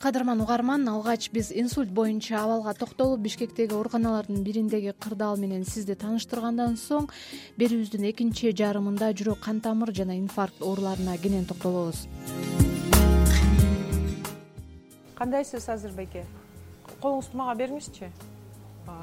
кадырман угарман алгач биз инсульт боюнча абалга токтолуп бишкектеги ооруканалардын бириндеги кырдаал менен сизди тааныштыргандан соң берүүбүздүн экинчи жарымында жүрөк кан тамыр жана инфаркт ооруларына кенен токтолобуз. Кандайсыз азыр колуңузду мага бериңизчи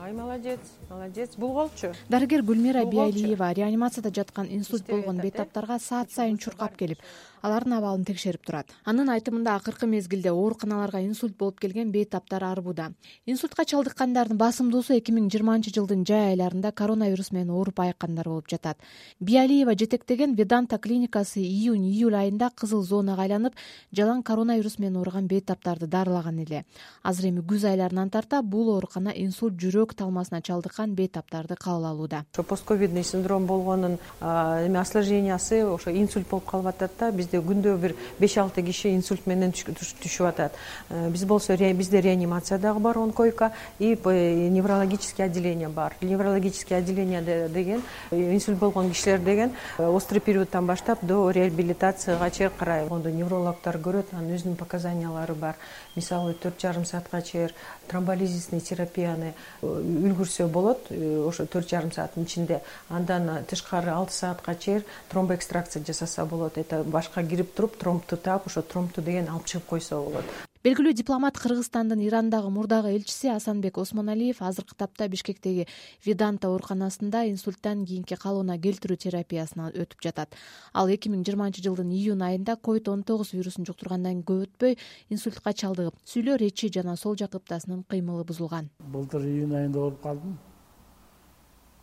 ай молодец молодец. Булголчу дарыгер гүлмира биалиева реанимацияда жаткан инсульт болгон бейтаптарга саат сайын чуркап келип алардын абалын текшерип турат. Анын айтымында акыркы мезгилде ооруканаларга инсульт болуп келген бейтаптар арбууда инсультка чалдыккандардын басымдуусу эки миң жыйырманчы жылдын жай айларында коронавирус менен ооруп айыккандар болуп жатат. Биалиева жетектеген веданта клиникасы июнь июль айында кызыл зонага айланып жалаң коронавирус менен ооруган бейтаптарды дарылаган эле. Азыр эми күз айларынан тарта бул оорукана инсульт жүрөк талмасына чалдыккан бейтаптарды кабыл алууда. Ошо постковидный синдром болгонун эме осложнениясы ошо инсульт болуп калып атат да бизде күндө бир беш алты киши инсульт менен түшүп атат. Э, биз болсо бизде реанимация дагы бар он койка и неврологический отделение бар. Неврологический отделение деген э, инсульт болгон кишилер деген э, острый периодтон баштап до реабилитацияга чейин карай неврологдор көрөт анын өзүнүн показаниялары бар. Мисалы төрт жарым саатка чейин тромболизисный терапияны үлгүрсө болот ошо төрт жарым сааттын ичинде. Андан тышкары алты саатка чейин тромбоэкстракция жасаса болот. Это башка кирип туруп тромбту таап ошо тромбту деген алып чыгып койсо болот. Белгилүү дипломат кыргызстандын ирандагы мурдагы элчиси асанбек осмоналиев азыркы тапта бишкектеги виданта ооруканасында инсульттан кийинки калыбына келтирүү терапиясынан өтүп жатат. Ал эки миң жыйырманчы жылдын июнь айында ковид он тогуз вирусун жуктургандан көп өтпөй инсультка чалдыгып сүйлөө речи жана сол жак ыптасынын кыймылы бузулган. Былтыр июнь айында ооруп калдым.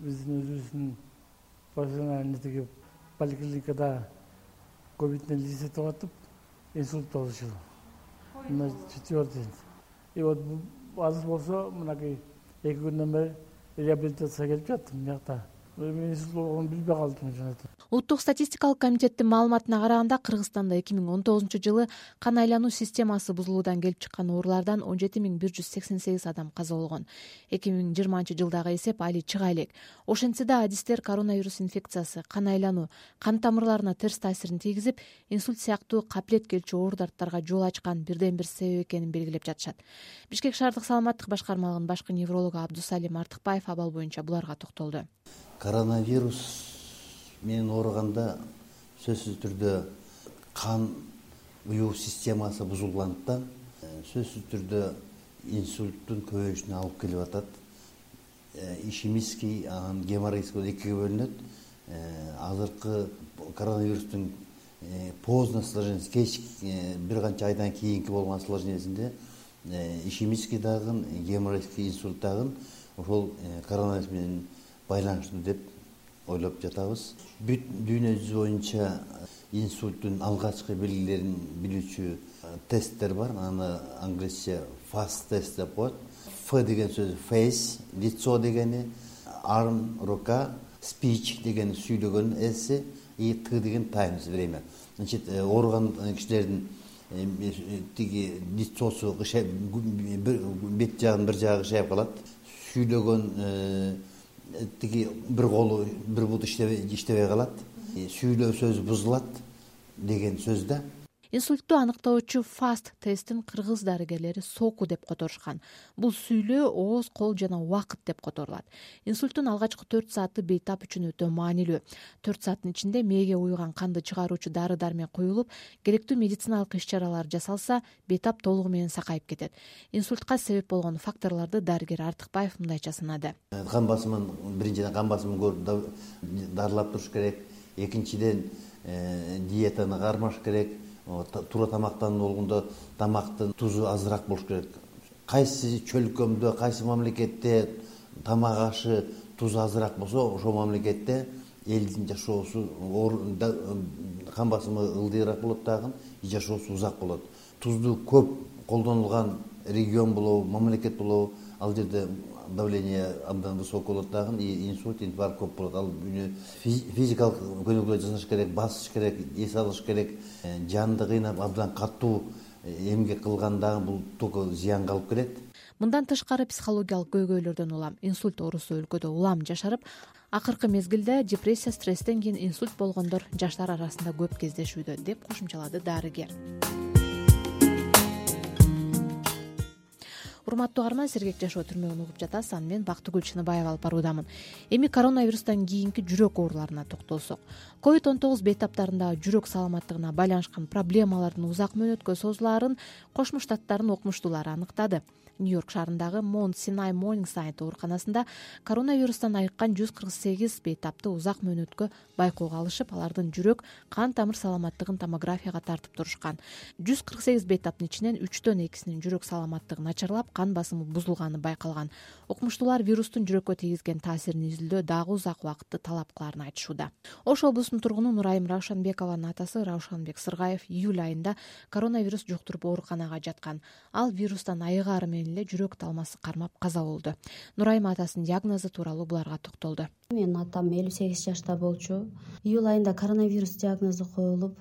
Биздин өзүбүздүн профессиональный тиги поликлиникада этип атып инсульт болушу мына четвертый. И вот азыр болсо мынакей эки күндөн бери реабилитацияга келип жаттым биякта билбей калдым улуттук статистикалык комитеттин маалыматына караганда кыргызстанда эки миң он тогузунчу жылы кан айлануу системасы бузулуудан келип чыккан оорулардан он жети миң бир жүз сексен сегиз адам каза болгон. Эки миң жыйырманчы жылдагы эсеп али чыга элек ошентсе да адистер коронавирус инфекциясы кан айлануу кан тамырларына терс таасирин тийгизип инсульт сыяктуу каплет келчү оору жол ачкан бирден бир себеп экенин белгилеп жатышат. Бишкек шаардык саламаттык башкармалыгынын башкы неврологу абдусалим артыкбаев абал боюнча буларга токтолду коронавирус менен ооруганда сөзсүз түрдө кан уюу системасы бузулгандыктан э, сөзсүз түрдө инсульттун көбөйүшүнө алып келип атат. Э, ишемический анан геморройский болуп экиге бөлүнөт. Э, азыркы коронавирустун поздно кеч бир канча айдан кийинки болгон осложнениясинде ишемический дагы геморройский инсульт дагы ошол коронавирус менен байланыштуу деп ойлоп жатабыз. Бүт дүйнө жүзү боюнча инсульттун алгачкы белгилерин билүүчү э, тесттер бар. Аны англисче фаст тест деп коет. Ф деген сөз фейс лицо дегени арм рука спич деген сүйлөгөн эси и т деген таймс время значит э, ооруган кишилердин э, тиги лицосу бет жагын бир жагы кышайып калат. Сүйлөгөн тиги бир колу бир буту иштебей калат. Сүйлөө сөзү бузулат деген сөз да инсультту аныктоочу фаст тесттин кыргыз дарыгерлери соку деп которушкан. Бул сүйлөө ооз кол жана убакыт деп которулат. Инсульттун алгачкы төрт сааты бейтап үчүн өтө маанилүү. Төрт сааттын ичинде мээге уюган канды чыгаруучу дары дармек куюлуп керектүү медициналык иш чаралар жасалса бейтап толугу менен сакайып кетет. Инсультка себеп болгон факторлорду дарыгер артыкбаев мындайча санады. Кан басымын биринчиден кан басымын көрүп дарылап туруш керек. Экинчиден э, диетаны кармаш керек туура тамактануу болгондо тамактын тузу азыраак болуш керек. Кайсы чөлкөмдө кайсы мамлекетте тамак ашы тузу азыраак болсо ошол мамлекетте элдин жашоосу кан басымы ылдыйраак болот дагы жашоосу узак болот. Тузду көп колдонулган регион болобу мамлекет болобу ал жерде давление абдан высокий болот дагы инсульт инфаркт көп болот. Ал физикалык көнүгүүлөр жасаш керек басыш керек эс алыш керек. Э, жанды кыйнап абдан катуу э, эмгек кылган дагы бул только зыянга алып келет. Мындан тышкары психологиялык көйгөйлөрдөн улам инсульт оорусу өлкөдө улам жашырып акыркы мезгилде депрессия стресстен кийин инсульт болгондор жаштар арасында көп кездешүүдө деп кошумчалады дарыгер урматтуу каарман сергек жашоо түрмөгүн угуп жатасыз. Аны мен бактыгүл чыныбаева алып баруудамын эми коронавирустан кийинки жүрөк ооруларына токтолсок. ковид он тогуз бейтаптарындагы жүрөк саламаттыгына байланышкан проблемалардын узак мөөнөткө созулаарын кошмо штаттардын окумуштуулары аныктады. Нью йорк шаарындагы монт синай morning сайт ооруканасында коронавирустан айыккан жүз кырк сегиз бейтапты узак мөөнөткө байкоого алышып алардын жүрөк кан тамыр саламаттыгын томографияга тартып турушкан. жүз кырк сегиз бейтаптын ичинен үчтөн экисинин жүрөк саламаттыгы начарлап кан басымы бузулганы байкалган. Окумуштуулар вирустун жүрөккө тийгизген таасирин изилдөө дагы узак убакытты талап кылаарын айтышууда. Ош облусунун тургуну нурайым раушанбекованын атасы раушанбек сыргаев июль айында коронавирус жуктуруп ооруканага жаткан. Ал вирустан айыгаары менен эле жүрөк талмасы кармап каза болду. Нурайым атасынын диагнозу тууралуу буларга токтолду. Менин атам элүү сегиз жашта болчу. Июль айында коронавирус диагнозу коюлуп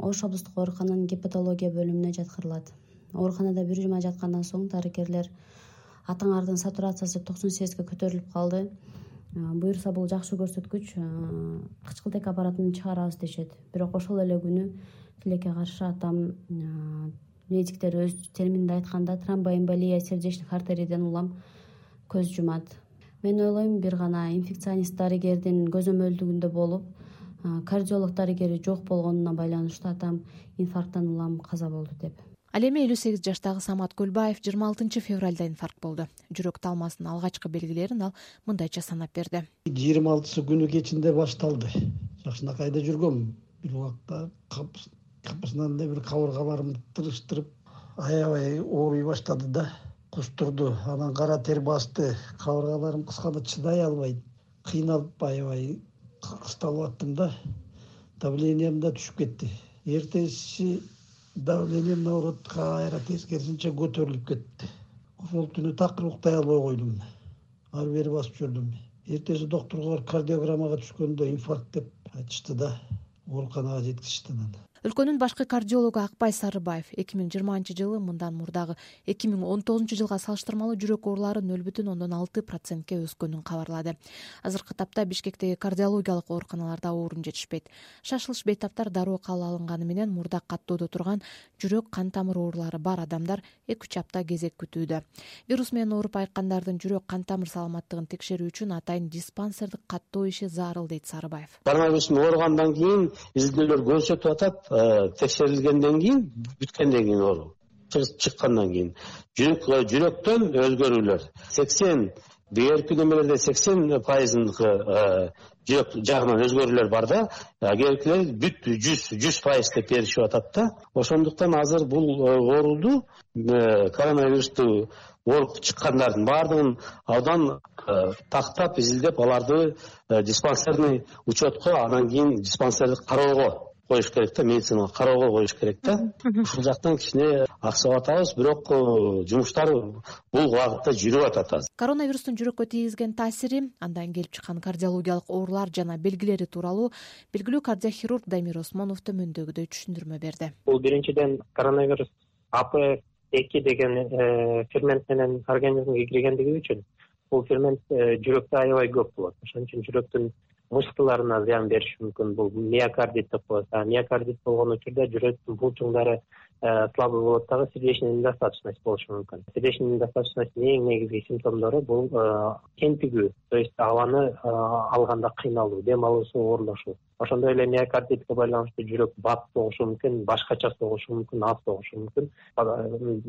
ош облустук оорукананын гепатология бөлүмүнө жаткырылат ооруканада бир жума жаткандан соң дарыгерлер атаңардын сатурациясы токсон сегизге көтөрүлүп калды. Буюрса бул жакшы көрсөткүч кычкылтек аппаратын чыгарабыз дешет. Бирок ошол эле күнү тилекке каршы атам медиктер өз термининде айтканда тромбоэмболия сердечных артерийден улам көз жумат. Мен ойлойм бир гана инфекционист дарыгердин көзөмөлдүгүндө болуп кардиолог дарыгери жок болгонуна байланыштуу атам инфаркттан улам каза болду деп ал эми элүү сегиз жаштагы самат көлбаев жыйырма алтынчы февралда инфаркт болду. Жүрөк талмасынын алгачкы белгилерин ал мындайча санап берди. Жыйырма алтысы күнү кечинде башталды. Жакшынакайда жүргөм? Бир убакта капысынан эле бир кабыргаларымды тырыштырып аябай ооруй баштады да. Кустурду анан кара тер басты. Кабыргаларым кысканда чыдай албай кыйналып аябай кысталып аттым да. Давлениям да түшүп кетти. Эртеси давлением наоборот кайра тескерисинче көтөрүлүп кетти. Ошол түнү такыр уктай албай койдум. Ары бери басып жүрдүм. Эртеси доктурга барып кардиограммага түшкөндө инфаркт деп айтышты да ооруканага жеткизишти анан өлкөнүн башкы кардиологу акбай сарыбаев эки миң жыйырманчы жылы мындан мурдагы эки миң он тогузунчу жылга салыштырмалуу жүрөк оорулары нөл бүтүн ондон алты процентке өскөнүн кабарлады. Азыркы тапта бишкектеги кардиологиялык ооруканаларда орун жетишпейт. Шашылыш бейтаптар дароо кабыл алынганы менен мурда каттоодо турган жүрөк кан тамыр оорулары бар адамдар эки үч апта кезек күтүүдө. Вирус менен ооруп айыккандардын жүрөк кан тамыр саламаттыгын текшерүү үчүн атайын диспансердик каттоо иши зарыл дейт сарыбаев. Коронавирус менен ооругандан кийин изилдөөлөр көрсөтүп атат текшерилгенден кийин бүткөндөн кийин оору чыккандан кийин. Э, жүрөктөн өзгөрүүлөр. Сексен бээрки немелерде сексен пайызындыкы э, жүрөк жагынан өзгөрүүлөр бар да. Кээкилер бүт жүз жүз пайыз деп беришип атат да. Ошондуктан азыр бул ооруду коронавирусту ооруп чыккандардын баардыгын абдан тактап изилдеп аларды диспансерный учетко анан кийин диспансердик кароого коюш керек да медицинага кароого коюш керек да. Ушул жактан кичине аксап атабыз бирок э, жумуштар бул багытта жүрүп атат азыр коронавирустун жүрөккө тийгизген таасири андан келип чыккан кардиологиялык оорулар жана белгилери тууралуу белгилүү кардиохирург дамир осмонов төмөндөгүдөй түшүндүрмө берди. Бул биринчиден коронавирус ап эки деген э, фермент менен организмге киргендиги үчүн бул фермент э, жүрөктө аябай көп болот. Ошон үчүн жүрөктүн мышцаларына зыян бериши мүмкүн. Бул миокардит деп коет миокардит болгон учурда жүрөктүн булчуңдары э, слабый болот. Дагы сердечная недостаточность болушу мүмкүн. Сердечная недостаточностьтун эң негизги симптомдору бул э, кемпигүү то есть абаны э, алганда кыйналуу дем алуусу оорлошуу ошондой эле миокардитке байланыштуу жүрөк бат согушу мүмкүн башкача согушу мүмкүн аз согушу мүмкүн.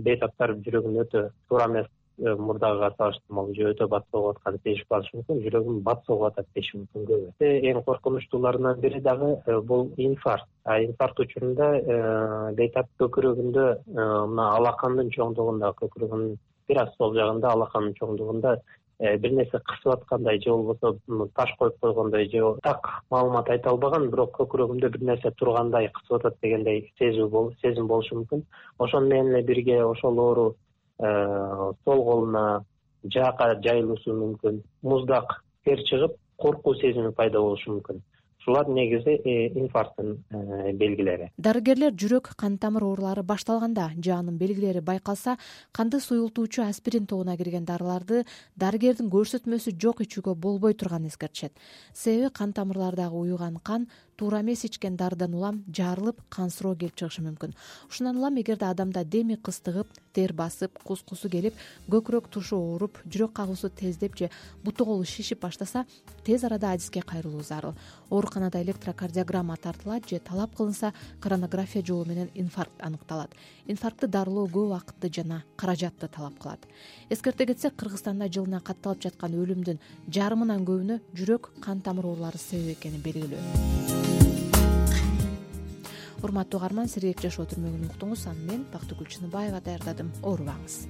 Бейтаптар жүрөгүн өтө туура эмес. Э, мурдагыга салыштырмалуу же өтө бат согуп атканы сезишип калышы мүмкүн. Жүрөгүм бат согуп атат деши мүмкүн көбү эң коркунучтууларынан бири дагы э, бул инфаркт. Инфаркт учурунда э, бейтап көкүрөгүндө мына алакандын чоңдугунда көкүрөгүнүн бир аз сол жагында алакандын чоңдугунда бир нерсе кысып аткандай же болбосо таш коюп койгондой же так маалымат айта албаган бирок көкүрөгүмдө бир нерсе тургандай кысып атат дегендей сезүү сезим болушу мүмкүн. Ошону менен эле бирге ошол оору Э, сол колуна жаакка жайылышы мүмкүн. Муздак тер чыгып коркуу сезими пайда болушу мүмкүн. Ушулар негизи э, инфаркттын э, белгилери. Дарыгерлер жүрөк кан тамыр оорулары башталганда же анын белгилери байкалса канды суюлтуучу аспирин тобуна кирген дарыларды дарыгердин көрсөтмөсү жок ичүүгө болбой турганын эскертишет. Себеби кан тамырлардагы уюган кан туура эмес ичкен дарыдан улам жарылып кансыроо келип чыгышы мүмкүн. Ушундан улам эгерде адамда деми кыстыгып тер басып кускусу келип көкүрөк тушу ооруп жүрөк кагуусу тездеп же буту колу шишип баштаса тез арада адиске кайрылуу зарыл. Ооруканада электрокардиограмма тартылат же талап кылынса коронография жолу менен инфаркт аныкталат. Инфарктты дарылоо көп убакытты жана каражатты талап кылат. Эскерте кетсек кыргызстанда жылына катталып жаткан өлүмдүн жарымынан көбүнө жүрөк кан тамыр оорулары себеп экени белгилүү урматтуу угарман сергек жашоо түрмөгүн уктуңуз. Аны мен бактыгүл чыныбаева даярдадым. Оорубаңыз